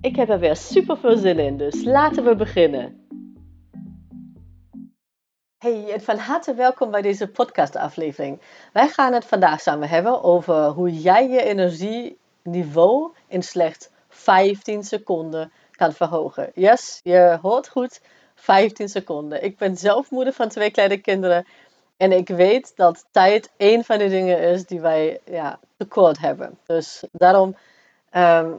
Ik heb er weer super veel zin in, dus laten we beginnen. Hey en van harte welkom bij deze podcastaflevering. Wij gaan het vandaag samen hebben over hoe jij je energieniveau in slechts 15 seconden kan verhogen. Yes, je hoort goed, 15 seconden. Ik ben zelf moeder van twee kleine kinderen en ik weet dat tijd een van de dingen is die wij ja, tekort hebben. Dus daarom ehm,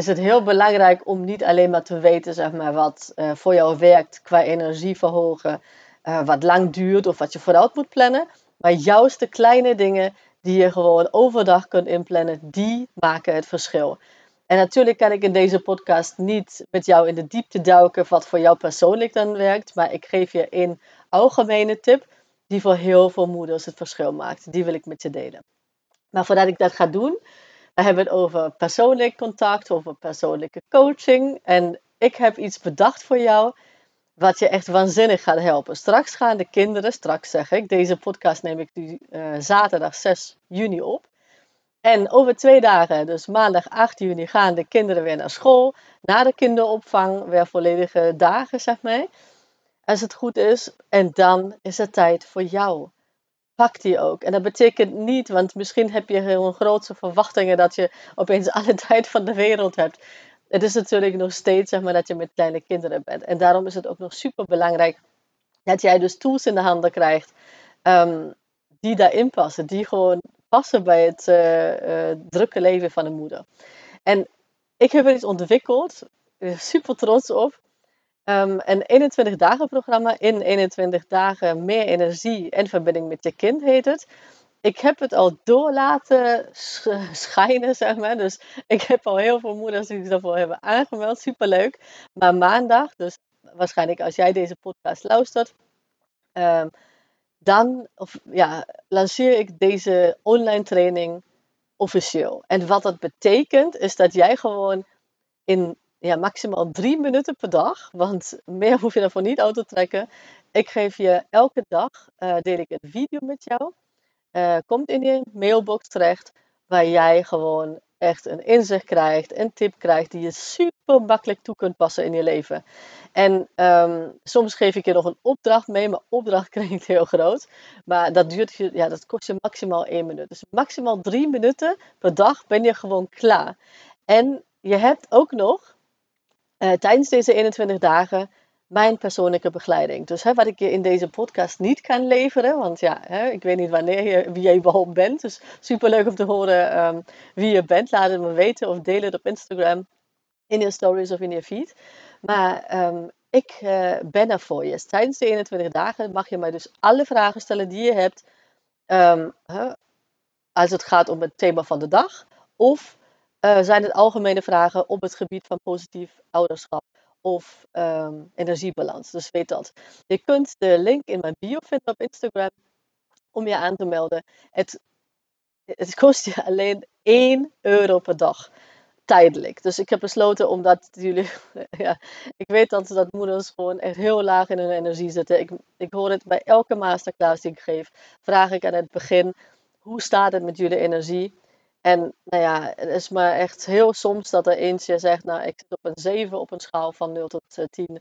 is het heel belangrijk om niet alleen maar te weten zeg maar, wat uh, voor jou werkt qua energie verhogen, uh, wat lang duurt of wat je vooruit moet plannen. Maar juist de kleine dingen die je gewoon overdag kunt inplannen, die maken het verschil. En natuurlijk kan ik in deze podcast niet met jou in de diepte duiken wat voor jou persoonlijk dan werkt. Maar ik geef je een algemene tip die voor heel veel moeders het verschil maakt. Die wil ik met je delen. Maar voordat ik dat ga doen, we hebben het over persoonlijk contact, over persoonlijke coaching. En ik heb iets bedacht voor jou wat je echt waanzinnig gaat helpen. Straks gaan de kinderen, straks zeg ik, deze podcast neem ik nu uh, zaterdag 6 juni op. En over twee dagen, dus maandag 8 juni, gaan de kinderen weer naar school. Na de kinderopvang, weer volledige dagen, zeg maar als het goed is. En dan is het tijd voor jou. Die ook. En dat betekent niet, want misschien heb je gewoon grootse verwachtingen dat je opeens alle tijd van de wereld hebt. Het is natuurlijk nog steeds zeg maar, dat je met kleine kinderen bent. En daarom is het ook nog super belangrijk dat jij dus tools in de handen krijgt um, die daarin passen. Die gewoon passen bij het uh, uh, drukke leven van een moeder. En ik heb er iets ontwikkeld, super trots op. Um, een 21 dagen programma in 21 dagen meer energie en verbinding met je kind heet het. Ik heb het al door laten schijnen, zeg maar. Dus ik heb al heel veel moeders die zich daarvoor hebben aangemeld. Superleuk. Maar maandag, dus waarschijnlijk als jij deze podcast luistert, um, dan of, ja, lanceer ik deze online training officieel. En wat dat betekent, is dat jij gewoon in ja, maximaal drie minuten per dag. Want meer hoef je daarvoor niet uit te trekken. Ik geef je elke dag, uh, deel ik een video met jou. Uh, komt in je mailbox terecht. Waar jij gewoon echt een inzicht krijgt, een tip krijgt die je super makkelijk toe kunt passen in je leven. En um, soms geef ik je nog een opdracht mee, maar opdracht klinkt heel groot. Maar dat, duurt, ja, dat kost je maximaal één minuut. Dus maximaal drie minuten per dag ben je gewoon klaar. En je hebt ook nog uh, tijdens deze 21 dagen mijn persoonlijke begeleiding. Dus hè, wat ik je in deze podcast niet kan leveren, want ja, hè, ik weet niet wanneer je, wie je überhaupt bent. Dus super leuk om te horen um, wie je bent. Laat het me weten of deel het op Instagram, in je stories of in je feed. Maar um, ik uh, ben er voor je. Tijdens de 21 dagen mag je mij dus alle vragen stellen die je hebt. Um, hè, als het gaat om het thema van de dag. Of uh, zijn het algemene vragen op het gebied van positief ouderschap of um, energiebalans. Dus weet dat. Je kunt de link in mijn bio vinden op Instagram om je aan te melden. Het, het kost je alleen 1 euro per dag. Tijdelijk. Dus ik heb besloten omdat jullie. Ja, ik weet dat, dat moeders gewoon echt heel laag in hun energie zitten. Ik, ik hoor het bij elke masterclass die ik geef. Vraag ik aan het begin: hoe staat het met jullie energie? En nou ja, het is maar echt heel soms dat er eentje zegt, nou ik zit op een 7 op een schaal van 0 tot 10. Uh,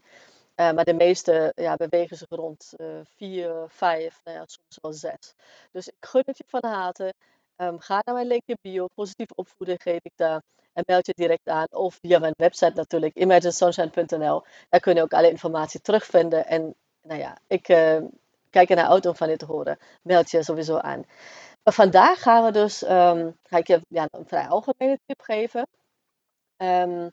eh, maar de meeste ja, bewegen zich rond uh, 4, 5, nou ja, soms wel 6. Dus ik gun het je van harte. Um, ga naar mijn linkje bio, positief opvoeden geef ik daar. En meld je direct aan. Of via mijn website natuurlijk, imaginesunshine.nl. Daar kun je ook alle informatie terugvinden. En nou ja, ik uh, kijk er naar uit om van dit te horen. Meld je sowieso aan. Maar vandaag gaan we dus, um, ga ik je ja, een vrij algemene tip geven. Um,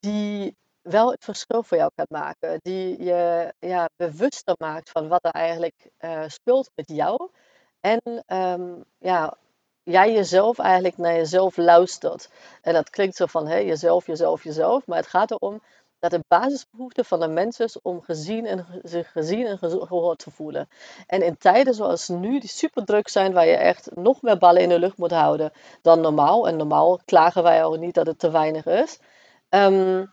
die wel het verschil voor jou kan maken. Die je ja, bewuster maakt van wat er eigenlijk uh, speelt met jou. En um, ja, jij jezelf eigenlijk naar jezelf luistert. En dat klinkt zo van hè, jezelf, jezelf, jezelf. Maar het gaat erom dat de basisbehoefte van de mens is om gezien en, zich gezien en gehoord te voelen. En in tijden zoals nu, die super druk zijn, waar je echt nog meer ballen in de lucht moet houden dan normaal. En normaal klagen wij ook niet dat het te weinig is. Ehm,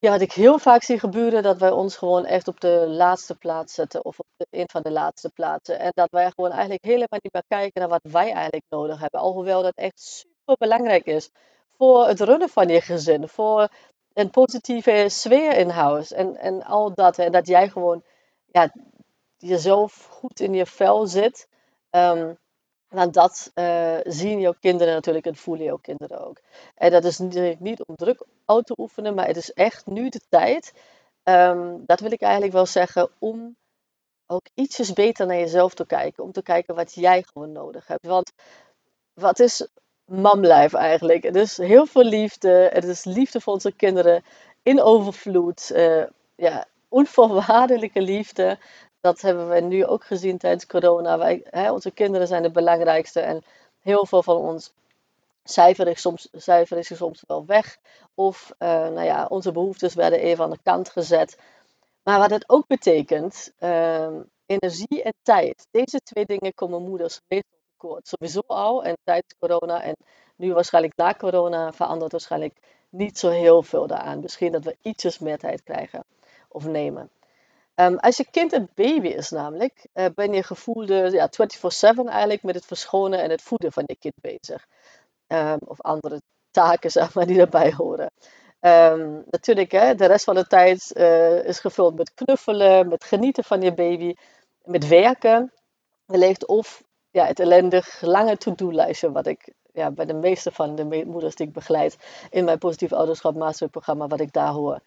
ja, wat ik heel vaak zie gebeuren, dat wij ons gewoon echt op de laatste plaats zetten. Of op een van de laatste plaatsen. En dat wij gewoon eigenlijk helemaal niet meer kijken naar wat wij eigenlijk nodig hebben. Alhoewel dat echt super belangrijk is. Voor het runnen van je gezin. Voor een positieve sfeer in huis. En, en al dat. En dat jij gewoon ja, jezelf goed in je vel zit. Um, dat uh, zien jouw kinderen natuurlijk en voelen jouw kinderen ook. En dat is niet, niet om druk uit te oefenen, maar het is echt nu de tijd. Um, dat wil ik eigenlijk wel zeggen, om ook ietsjes beter naar jezelf te kijken. Om te kijken wat jij gewoon nodig hebt. Want wat is mamlijf eigenlijk? Is heel veel liefde. Het is liefde voor onze kinderen in overvloed. Uh, ja, onvoorwaardelijke liefde dat hebben we nu ook gezien tijdens corona. Wij, hè, onze kinderen zijn de belangrijkste en heel veel van ons cijfer is soms, cijfer is soms wel weg. Of uh, nou ja, onze behoeftes werden even aan de kant gezet. Maar wat het ook betekent, uh, energie en tijd. Deze twee dingen komen moeders meestal. Sowieso al en tijdens corona en nu waarschijnlijk na corona verandert waarschijnlijk niet zo heel veel daaraan. Misschien dat we ietsjes meer tijd krijgen of nemen. Um, als je kind een baby is namelijk, uh, ben je gevoelde ja, 24-7 eigenlijk met het verschonen en het voeden van je kind bezig. Um, of andere taken zeg maar, die daarbij horen. Um, natuurlijk, hè, de rest van de tijd uh, is gevuld met knuffelen, met genieten van je baby, met werken. Wellicht of ja, het ellendig lange to-do-lijstje, wat ik ja, bij de meeste van de moeders die ik begeleid in mijn positief ouderschap masterprogramma, wat ik daar hoor.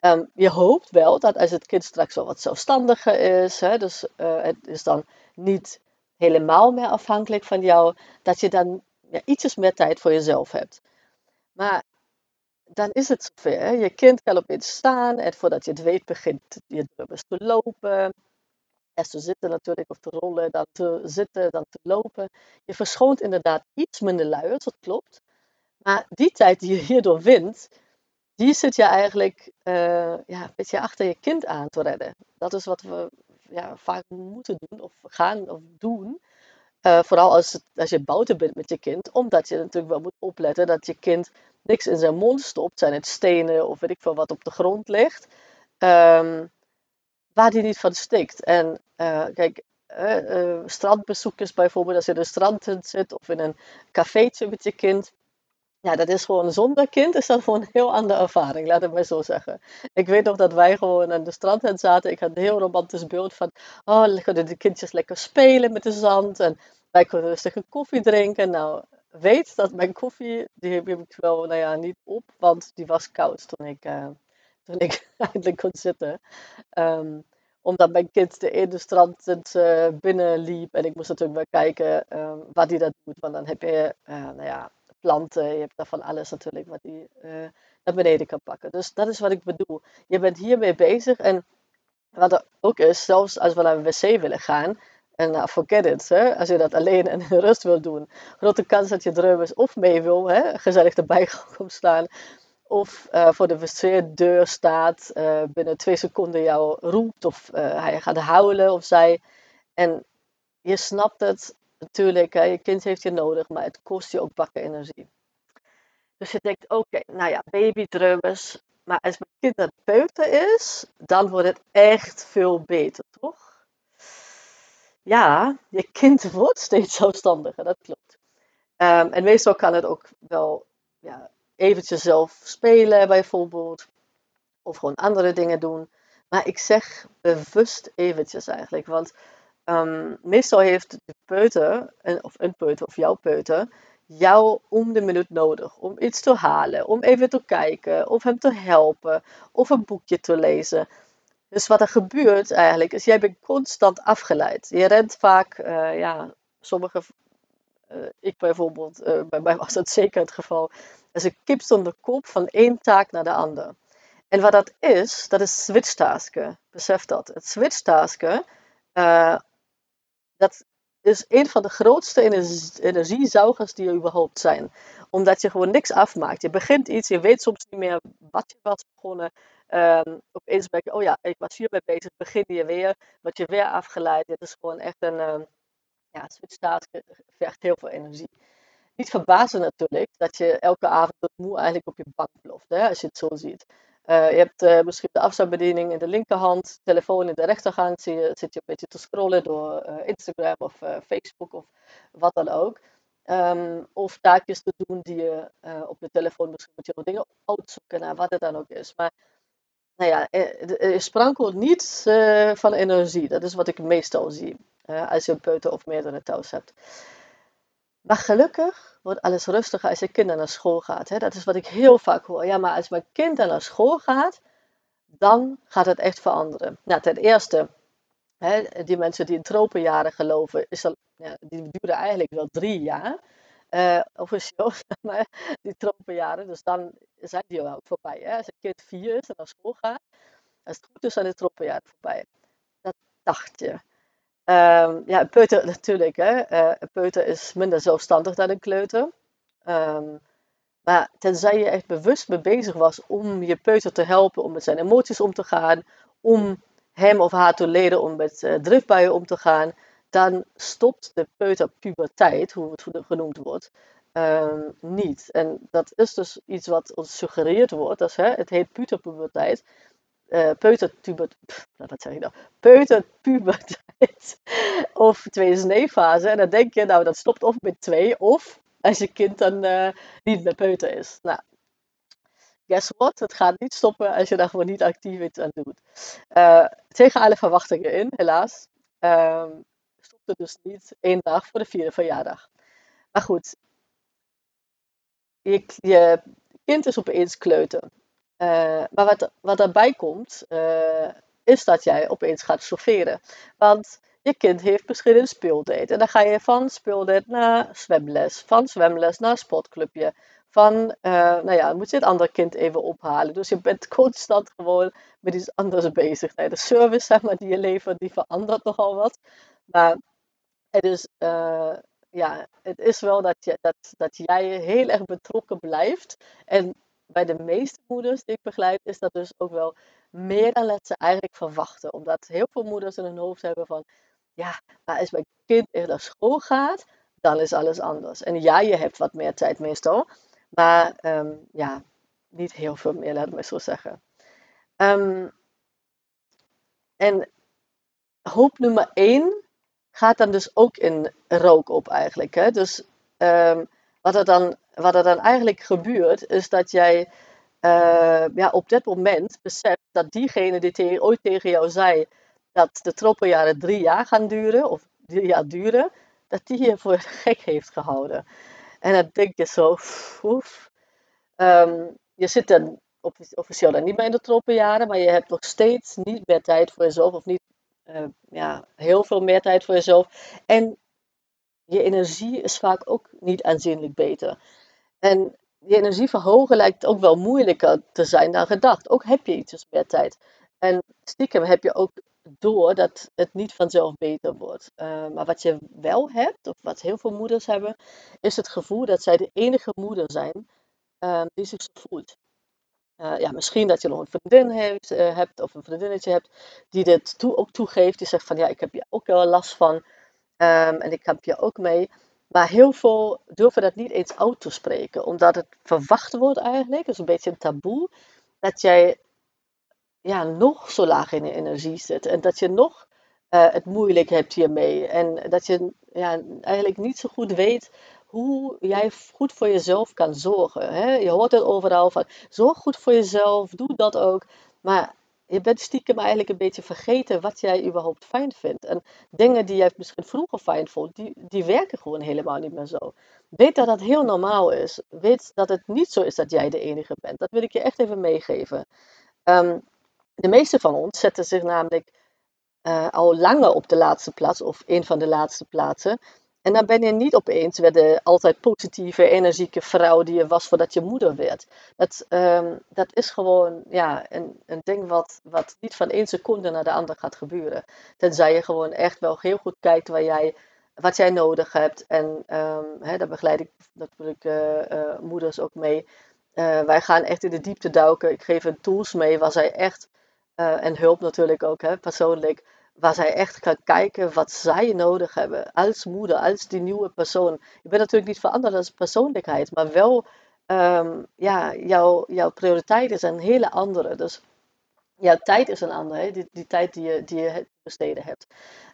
Um, je hoopt wel dat als het kind straks wel wat zelfstandiger is, hè, dus uh, het is dan niet helemaal meer afhankelijk van jou, dat je dan ietsjes meer tijd voor jezelf hebt. Maar dan is het zover. Je kind kan opeens staan en voordat je het weet begint je druppels te lopen. Eerst te zitten natuurlijk, of te rollen, dan te zitten, dan te lopen. Je verschoont inderdaad iets minder luiers, dat klopt. Maar die tijd die je hierdoor wint, die zit je eigenlijk uh, ja, een beetje achter je kind aan te redden. Dat is wat we ja, vaak moeten doen of gaan of doen. Uh, vooral als, als je buiten bent met je kind, omdat je natuurlijk wel moet opletten dat je kind niks in zijn mond stopt, zijn het stenen of weet ik veel wat op de grond ligt, um, waar die niet van stikt. En uh, kijk, strandbezoekers bijvoorbeeld, als je in een strand zit of in een cafeetje met je kind, ja, dat is gewoon zonder kind is dat gewoon een heel andere ervaring, laat het maar zo zeggen. Ik weet nog dat wij gewoon aan de strand zaten. Ik had een heel romantisch beeld van, oh, kunnen de kindjes lekker spelen met de zand. En wij kunnen rustig een koffie drinken. Nou, weet dat mijn koffie, die heb ik wel, nou ja, niet op, want die was koud toen ik, uh, toen ik eindelijk kon zitten. Um, omdat mijn kind de ene strand uh, binnen liep en ik moest natuurlijk wel kijken uh, wat hij dat doet. Want dan heb je, uh, nou ja, planten, je hebt daar van alles natuurlijk wat die uh, naar beneden kan pakken. Dus dat is wat ik bedoel. Je bent hiermee bezig en wat er ook is, zelfs als we naar een wc willen gaan, en nou, forget it, hè, als je dat alleen en in rust wil doen, grote kans dat je drummers of mee wil, hè, gezellig erbij komt staan, of uh, voor de wc-deur staat, uh, binnen twee seconden jou roept, of hij gaat huilen of zij. En je snapt het, natuurlijk, hè, je kind heeft je nodig, maar het kost je ook bakken energie. Dus je denkt, oké, nou ja, babydrummers. Maar als mijn kind aan het is, dan wordt het echt veel beter, toch? Ja, je kind wordt steeds zelfstandiger, dat klopt. Um, en meestal kan het ook wel ja, eventjes zelf spelen, bijvoorbeeld. Of gewoon andere dingen doen. Maar ik zeg bewust eventjes eigenlijk, want Um, meestal heeft de peuter, of een peuter of jouw peuter, jou om de minuut nodig om iets te halen, om even te kijken, of hem te helpen, of een boekje te lezen. Dus wat er gebeurt eigenlijk, is jij bent constant afgeleid. Je rent vaak, uh, ja, sommige, uh, ik bijvoorbeeld, uh, bij mij was dat zeker het geval, als een kip zonder kop van één taak naar de andere. En wat dat is, dat is switchtasken. Besef dat. Het switchtasken dat is een van de grootste energiezuigers die er überhaupt zijn. Omdat je gewoon niks afmaakt. Je begint iets, je weet soms niet meer wat je was begonnen. Um, opeens ben je, oh ja, ik was hiermee bezig, begin je weer, word je weer afgeleid. Het is gewoon echt een, um, ja, switch vergt heel veel energie. Niet verbazen natuurlijk dat je elke avond moe eigenlijk op je bank ploft, hè, als je het zo ziet. Uh, je hebt uh, misschien de afstandsbediening in de linkerhand, telefoon in de rechterhand, zie je, zit je een beetje te scrollen door uh, Instagram of Facebook of wat dan ook. Um, of taakjes te doen die je op je telefoon misschien moet je nog dingen uitzoeken naar wat het dan ook is. Maar nou ja, je sprankelt niet van energie. Dat is wat ik meestal zie als je een peuter of meerdere thuis hebt. Maar gelukkig wordt alles rustiger als je kind naar school gaat. Hè? Dat is wat ik heel vaak hoor. Ja, maar als mijn kind naar school gaat, dan gaat het echt veranderen. Nou, ten eerste, hè, die mensen die in tropenjaren geloven, is ja, die duren eigenlijk wel drie jaar. Uh, officieel, maar die tropenjaren, dus dan zijn die ook voorbij. Hè? Als een kind vier is en naar school gaat, als het goed is, zijn de tropenjaren voorbij. Dat dacht je. Um, ja, peuter natuurlijk. Hè. Uh, een peuter is minder zelfstandig dan een kleuter. Um, maar tenzij je echt bewust mee bezig was om je peuter te helpen om met zijn emoties om te gaan, om hem of haar te leren om met uh, driftbuien om te gaan, dan stopt de peuterpuberteit, hoe het genoemd wordt, um, niet. En dat is dus iets wat ons suggereerd wordt. Hè, het heet puberteit uh, peuterpuberteit, wat zeg ik nou? Of tweede En dan denk je, nou dat stopt of met twee of als je kind dan uh, niet meer peuter is. Nou, guess what? Het gaat niet stoppen als je daar gewoon niet actief iets aan doet. Uh, tegen alle verwachtingen in, helaas. Uh, stopt het dus niet één dag voor de vierde verjaardag. Maar goed, je, je kind is opeens kleuter. Uh, maar wat, wat daarbij komt, uh, is dat jij opeens gaat chaufferen. Want je kind heeft misschien een speeldate. En dan ga je van speeldate naar zwemles. Van zwemles naar sportclubje. Van, uh, nou ja, moet je het andere kind even ophalen. Dus je bent constant gewoon met iets anders bezig. De service, maar, die je levert, die verandert nogal wat. Maar het is, ja, het is wel dat, je, dat, dat jij heel erg betrokken blijft. En bij de meeste moeders die ik begeleid, is dat dus ook wel meer dan dat ze eigenlijk verwachten. Omdat heel veel moeders in hun hoofd hebben van, ja, maar als mijn kind naar school gaat, dan is alles anders. En ja, je hebt wat meer tijd meestal, maar ehm, ja, niet heel veel meer, laat me zo zeggen. Um, en hoop nummer 1 gaat dan dus ook in rook op eigenlijk. Hè? Dus um, wat er dan, wat er dan eigenlijk gebeurt, is dat jij uh, ja, op dit moment beseft dat diegene die tegen, ooit tegen jou zei dat de troppenjaren drie jaar gaan duren, of drie jaar duren, dat die je voor gek heeft gehouden. En dan denk je zo, oef. Um, je zit dan officieel dan niet meer in de troppenjaren, maar je hebt nog steeds niet meer tijd voor jezelf, of niet uh, ja, heel veel meer tijd voor jezelf. En je energie is vaak ook niet aanzienlijk beter. En je energie verhogen lijkt ook wel moeilijker te zijn dan gedacht. Ook heb je iets meer tijd. En stiekem heb je ook door dat het niet vanzelf beter wordt. Uh, maar wat je wel hebt, of wat heel veel moeders hebben, is het gevoel dat zij de enige moeder zijn uh, die zich zo voelt. Uh, ja, misschien dat je nog een vriendin heeft, hebt of een vriendinnetje hebt die dit toe, ook toegeeft. Die zegt van ja, ik heb hier ook wel last van. Um, en ik heb je ook mee. Maar heel veel durven dat niet eens uit te spreken, omdat het verwacht wordt eigenlijk, is een beetje een taboe, dat jij ja, nog zo laag in je energie zit en dat je nog uh, het moeilijk hebt hiermee. En dat je ja, eigenlijk niet zo goed weet hoe jij goed voor jezelf kan zorgen. Hè? Je hoort het overal van zorg goed voor jezelf, doe dat ook. Maar je bent stiekem eigenlijk een beetje vergeten wat jij überhaupt fijn vindt. En dingen die jij misschien vroeger fijn vond, die, die werken gewoon helemaal niet meer zo. Weet dat dat heel normaal is. Weet dat het niet zo is dat jij de enige bent. Dat wil ik je echt even meegeven. Um, de meeste van ons zetten zich namelijk uh, al langer op de laatste plaats, of een van de laatste plaatsen. En dan ben je niet opeens weer de altijd positieve, energieke vrouw die je was voordat je moeder werd. Dat, um, dat is gewoon ja, een, een ding wat, wat niet van één seconde naar de andere gaat gebeuren. Tenzij je gewoon echt wel heel goed kijkt waar jij wat jij nodig hebt. En um, hè, daar begeleid ik natuurlijk uh, moeders ook mee. wij gaan echt in de diepte duiken. Ik geef hun tools mee waar zij echt, en hulp natuurlijk ook hè, persoonlijk, waar zij echt kan kijken wat zij nodig hebben als moeder, als die nieuwe persoon. Je bent natuurlijk niet veranderd als persoonlijkheid, maar wel, um, ja, jouw, jouw prioriteiten zijn een hele andere. Dus jouw tijd is een andere, Die, die tijd die je, die je besteden hebt.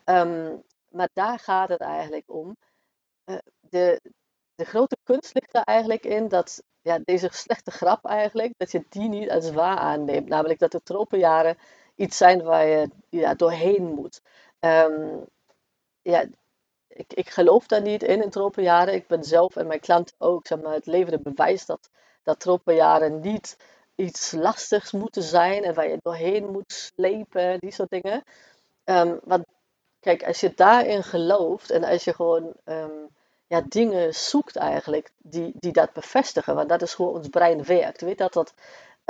Ehm, maar daar gaat het eigenlijk om. Uh, de, de grote kunst ligt er eigenlijk in dat ja, deze slechte grap eigenlijk, dat je die niet als waar aanneemt. Namelijk dat de tropenjaren iets zijn waar je ja, doorheen moet. Ehm, ja, ik, ik geloof daar niet in, in tropenjaren. Ik ben zelf en mijn klant ook, zeg maar, het levende bewijs dat, dat tropenjaren niet iets lastigs moeten zijn en waar je doorheen moet slepen, die soort dingen. Um, want kijk, als je daarin gelooft en als je gewoon ehm, ja, dingen zoekt eigenlijk die, die dat bevestigen, want dat is hoe ons brein werkt. Weet dat dat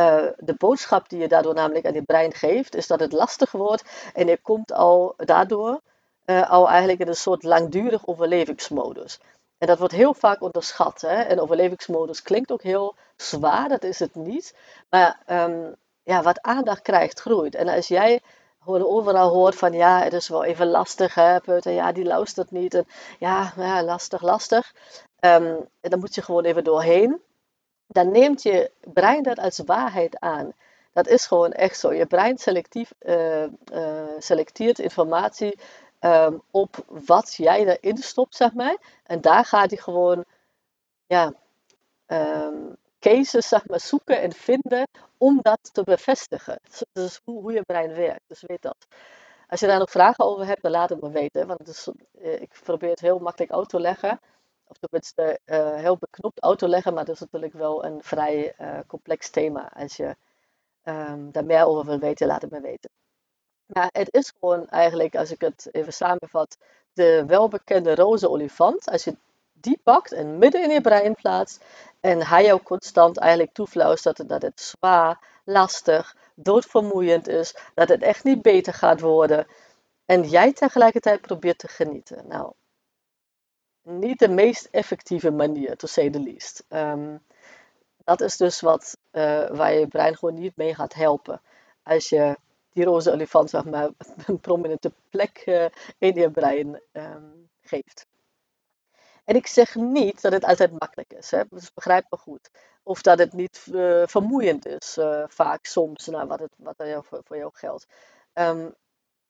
uh, de boodschap die je daardoor namelijk aan je brein geeft, is dat het lastig wordt en je komt al daardoor uh, al eigenlijk in een soort langdurig overlevingsmodus. En dat wordt heel vaak onderschat. Hè? En overlevingsmodus klinkt ook heel zwaar, dat is het niet. Maar um, ja, wat aandacht krijgt, groeit. En als jij overal hoort van ja, het is wel even lastig, hè, ja, die luistert niet. En, ja, ja, lastig, lastig. Um, dan moet je gewoon even doorheen. Dan neemt je brein dat als waarheid aan. Dat is gewoon echt zo. Je brein selectief, uh, uh, selecteert informatie um, op wat jij erin stopt, zeg maar. En daar gaat hij gewoon ja, um, cases zeg maar, zoeken en vinden om dat te bevestigen. Dat is hoe, hoe je brein werkt, dus weet dat. Als je daar nog vragen over hebt, dan laat het me weten. Want eh, ik probeer het heel makkelijk uit te leggen. Of tenminste uh, heel beknopt uit leggen, maar dat is natuurlijk wel een vrij uh, complex thema. Als je um, daar meer over wil weten, laat het me weten. Maar het is gewoon eigenlijk, als ik het even samenvat, de welbekende roze olifant. Als je die pakt en midden in je brein plaatst en hij jou constant eigenlijk toefluistert dat het zwaar, lastig, doodvermoeiend is, dat het echt niet beter gaat worden. En jij tegelijkertijd probeert te genieten. Nou, niet de meest effectieve manier, to say the least. Um, dat is dus wat uh, waar je brein gewoon niet mee gaat helpen. Als je die roze olifant zeg maar, een prominente plek uh, in je brein um, geeft. En ik zeg niet dat het altijd makkelijk is, hè? dus begrijp me goed. Of dat het niet uh, vermoeiend is, vaak soms, nou, wat, het, wat er voor, jou geldt. Um,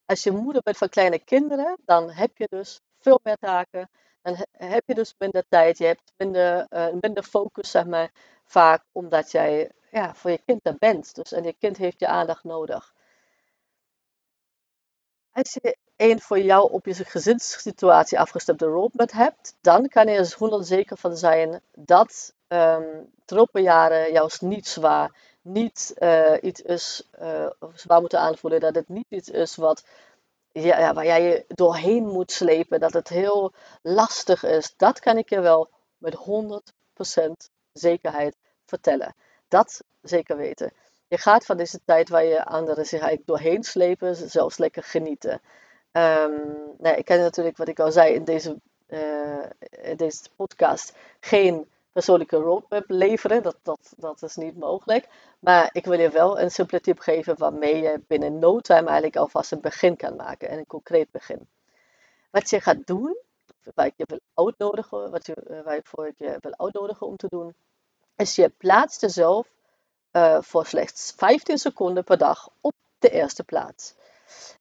als je moeder bent van kleine kinderen, dan heb je dus veel meer taken. Dan heb je dus minder tijd, je hebt minder, uh, minder focus, zeg maar, vaak omdat jij ja, voor je kind er bent. Dus, en je kind heeft je aandacht nodig. Als je een voor jou op je gezinssituatie afgestemde roadmap hebt, dan kan je er 100 zeker van zijn dat um, tropenjaren juist niet zwaar, niet uh, iets is, uh, zwaar moeten aanvoelen, dat het niet iets is wat, ja, waar jij je doorheen moet slepen, dat het heel lastig is. Dat kan ik je wel met 100% zekerheid vertellen. Dat zeker weten. Je gaat van deze tijd waar je anderen zich eigenlijk doorheen slepen, zelfs lekker genieten. Um, ik kan natuurlijk, wat ik al zei in deze, uh, in deze podcast, geen persoonlijke roadmap leveren. Dat, dat, dat is niet mogelijk. Maar ik wil je wel een simpele tip geven waarmee je binnen no time eigenlijk alvast een begin kan maken. En een concreet begin. Wat je gaat doen, waar ik je wil uitnodigen, wat je, uh, waar ik je wil uitnodigen om te doen, is je plaatst jezelf uh, voor slechts 15 seconden per dag op de eerste plaats.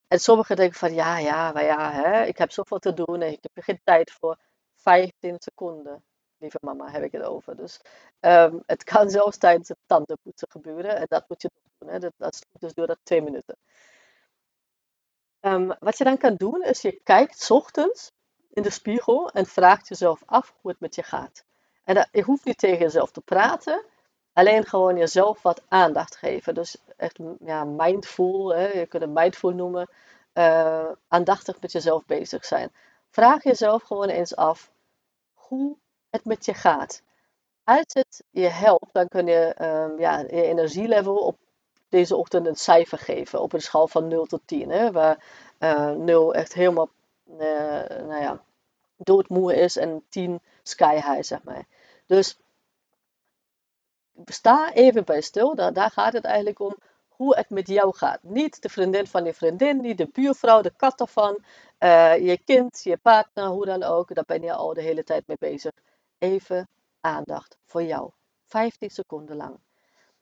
En sommigen denken van ja, ja, maar ja, hè, ik heb zoveel te doen en ik heb er geen tijd voor. 15 seconden, lieve mama, heb ik het over. Dus um, het kan zelfs tijdens het tandenpoetsen gebeuren en dat moet je doen. Hè. Dat, dat is dus door dat twee minuten. Um, wat je dan kan doen is je kijkt ochtends in de spiegel en vraagt jezelf af hoe het met je gaat. En je hoeft niet tegen jezelf te praten, alleen gewoon jezelf wat aandacht geven. Dus echt ja, mindful, hè, je kunt het mindful noemen, uh, aandachtig met jezelf bezig zijn. Vraag jezelf gewoon eens af hoe het met je gaat. Als het je helpt, dan kun je um, ja, je energielevel op deze ochtend een cijfer geven op een schaal van 0 tot 10. Hè, waar uh, eh, 0 echt helemaal uh, nou ja, doodmoe is en 10 sky high, zeg maar. Dus sta even bij stil, daar, daar gaat het eigenlijk om hoe het met jou gaat. Niet de vriendin van je vriendin, niet de buurvrouw, de kat ervan, uh, je kind, je partner, hoe dan ook. Daar ben je al de hele tijd mee bezig. Even aandacht voor jou. 15 seconden lang.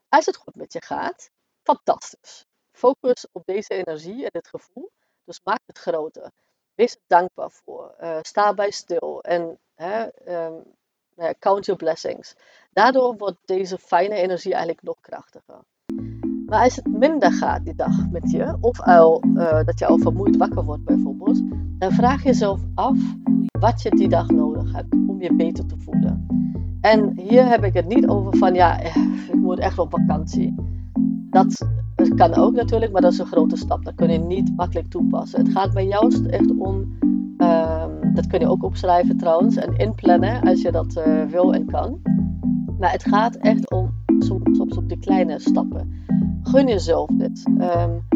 Als het goed met je gaat, fantastisch. Focus op deze energie en dit gevoel. Dus maak het groter. Wees er dankbaar voor. Uh, sta bij stil. En hè, um, count your blessings. Daardoor wordt deze fijne energie eigenlijk nog krachtiger. Maar als het minder gaat die dag met je, of al, uh, dat je al vermoeid wakker wordt bijvoorbeeld, dan vraag jezelf af wat je die dag nodig hebt om je beter te voelen. En hier heb ik het niet over van ja, eh, ik moet echt op vakantie. Dat kan ook natuurlijk, maar dat is een grote stap. Dat kun je niet makkelijk toepassen. Het gaat mij juist echt om, um, dat kun je ook opschrijven trouwens, en inplannen als je dat uh, wil en kan. Maar het gaat echt om soms op die kleine stappen. Gun jezelf dit. Um,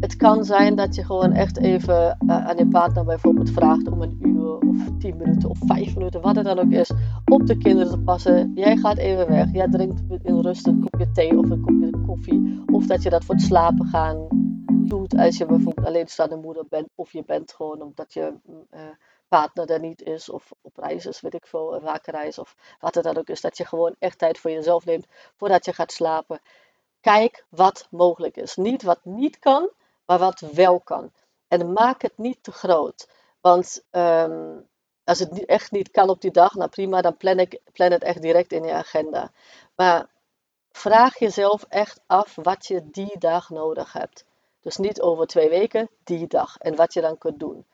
het kan zijn dat je gewoon echt even uh, aan je partner bijvoorbeeld vraagt om een uur of tien minuten of vijf minuten, wat het dan ook is, op de kinderen te passen. Jij gaat even weg. Jij drinkt in rust een kopje thee of een kopje koffie. Of dat je dat voor het slapen gaan doet als je bijvoorbeeld alleenstaande moeder bent. Of je bent gewoon omdat je uh, partner er niet is of op reis is, weet ik veel, een reis of wat het dan ook is. Dat je gewoon echt tijd voor jezelf neemt voordat je gaat slapen. Kijk wat mogelijk is. Niet wat niet kan, maar wat wel kan. En maak het niet te groot. Want um, als het echt niet kan op die dag, nou prima, dan plan, ik, plan het echt direct in je agenda. Maar vraag jezelf echt af wat je die dag nodig hebt. Dus niet over twee weken, die dag. En wat je dan kunt doen.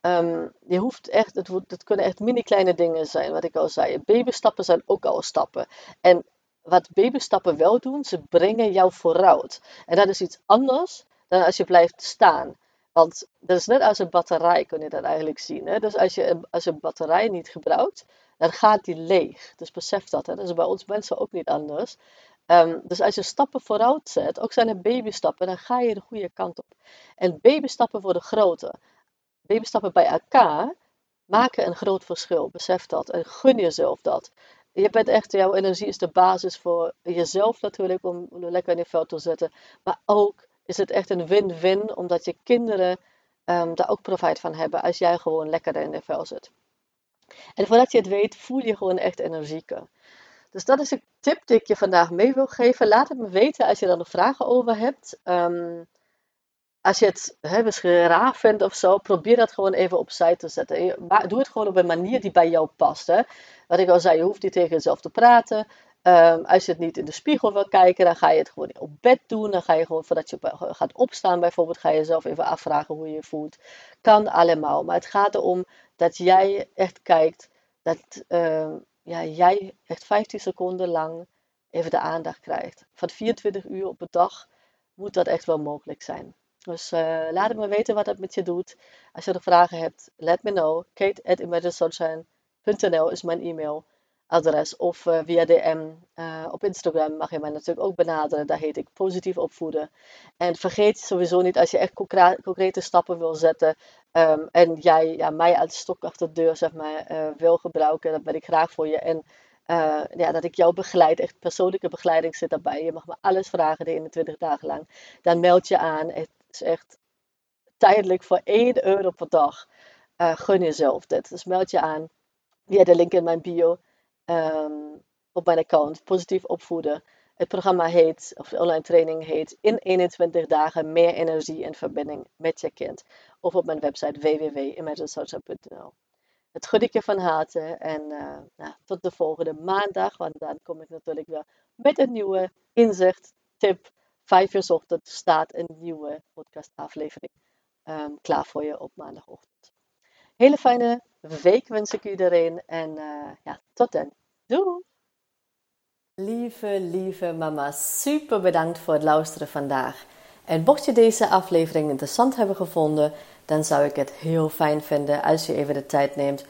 Um, je hoeft echt, het, het kunnen echt mini kleine dingen zijn, wat ik al zei. Babystappen zijn ook al stappen. En wat babystappen wel doen, ze brengen jou vooruit. En dat is iets anders dan als je blijft staan. Want dat is net als een batterij, kun je dat eigenlijk zien. Hè? Dus als je als een batterij niet gebruikt, dan gaat die leeg. Dus besef dat. Hè? Dat is bij ons mensen ook niet anders. Um, dus als je stappen vooruit zet, ook zijn er babystappen, dan ga je de goede kant op. En babystappen worden groter. Babystappen bij elkaar maken een groot verschil. Besef dat en gun jezelf dat. Je bent echt, jouw energie is de basis voor jezelf natuurlijk, om lekker in je veld te zetten. Maar ook is het echt een win-win, omdat je kinderen um, daar ook profijt van hebben als jij gewoon lekker in de vel zit. En voordat je het weet, voel je gewoon echt energieker. Dus dat is een tip die ik je vandaag mee wil geven. Laat het me weten als je er nog vragen over hebt. Um, als je het hè, misschien raar vindt of zo, probeer dat gewoon even opzij te zetten. Doe het gewoon op een manier die bij jou past. Hè. Wat ik al zei, je hoeft niet tegen jezelf te praten. Um, als je het niet in de spiegel wil kijken, dan ga je het gewoon op bed doen. Dan ga je gewoon, voordat je gaat opstaan bijvoorbeeld, ga je jezelf even afvragen hoe je je voelt. Kan allemaal. Maar het gaat erom dat jij echt kijkt, dat uh, ja, jij echt 15 seconden lang even de aandacht krijgt. Van 24 uur op een dag moet dat echt wel mogelijk zijn. Dus uh, laat me weten wat dat met je doet. Als je er vragen hebt, let me know. kate.imaginesunshine.nl is mijn e-mail adres of uh, via DM uh, op Instagram mag je mij natuurlijk ook benaderen. Daar heet ik positief opvoeden. En vergeet sowieso niet als je echt concrete stappen wil zetten um, en jij ja, mij als stok achter de deur zeg maar, wil gebruiken, dan ben ik graag voor je. En ja, dat ik jou begeleid, echt persoonlijke begeleiding zit daarbij. Je mag me alles vragen de 21 dagen lang. Dan meld je aan. Is echt tijdelijk voor 1 euro per dag. gun jezelf dit. Dus meld je aan via de link in mijn bio um, op mijn account, positief opvoeden. Het programma heet, of de online training heet, in 21 dagen meer energie en verbinding met je kind. Of op mijn website www.imaginesocial.nl. Het gun ik je van harte en uh, nou, tot de volgende maandag, want dan kom ik natuurlijk weer met een nieuwe inzicht, tip. Vijf uur ochtend staat een nieuwe podcastaflevering um, klaar voor je op maandagochtend. Hele fijne week wens ik iedereen en uh, ja, tot dan. Doei! Lieve, lieve mama, super bedankt voor het luisteren vandaag. En mocht je deze aflevering interessant hebben gevonden, dan zou ik het heel fijn vinden als je even de tijd neemt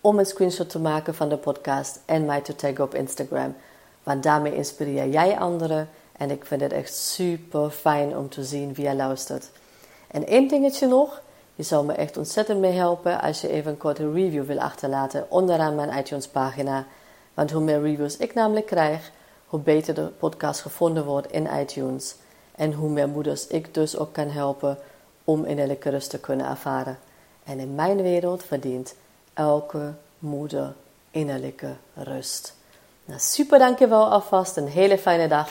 om een screenshot te maken van de podcast en mij te taggen op Instagram. Want daarmee inspireer jij anderen en ik vind het echt super fijn om te zien wie je luistert. En één dingetje nog. Je zou me echt ontzettend mee helpen als je even een korte review wil achterlaten onderaan mijn iTunes pagina. Want hoe meer reviews ik namelijk krijg, hoe beter de podcast gevonden wordt in iTunes. En hoe meer moeders ik dus ook kan helpen om innerlijke rust te kunnen ervaren. En in mijn wereld verdient elke moeder innerlijke rust. Nou, super dankjewel alvast, een hele fijne dag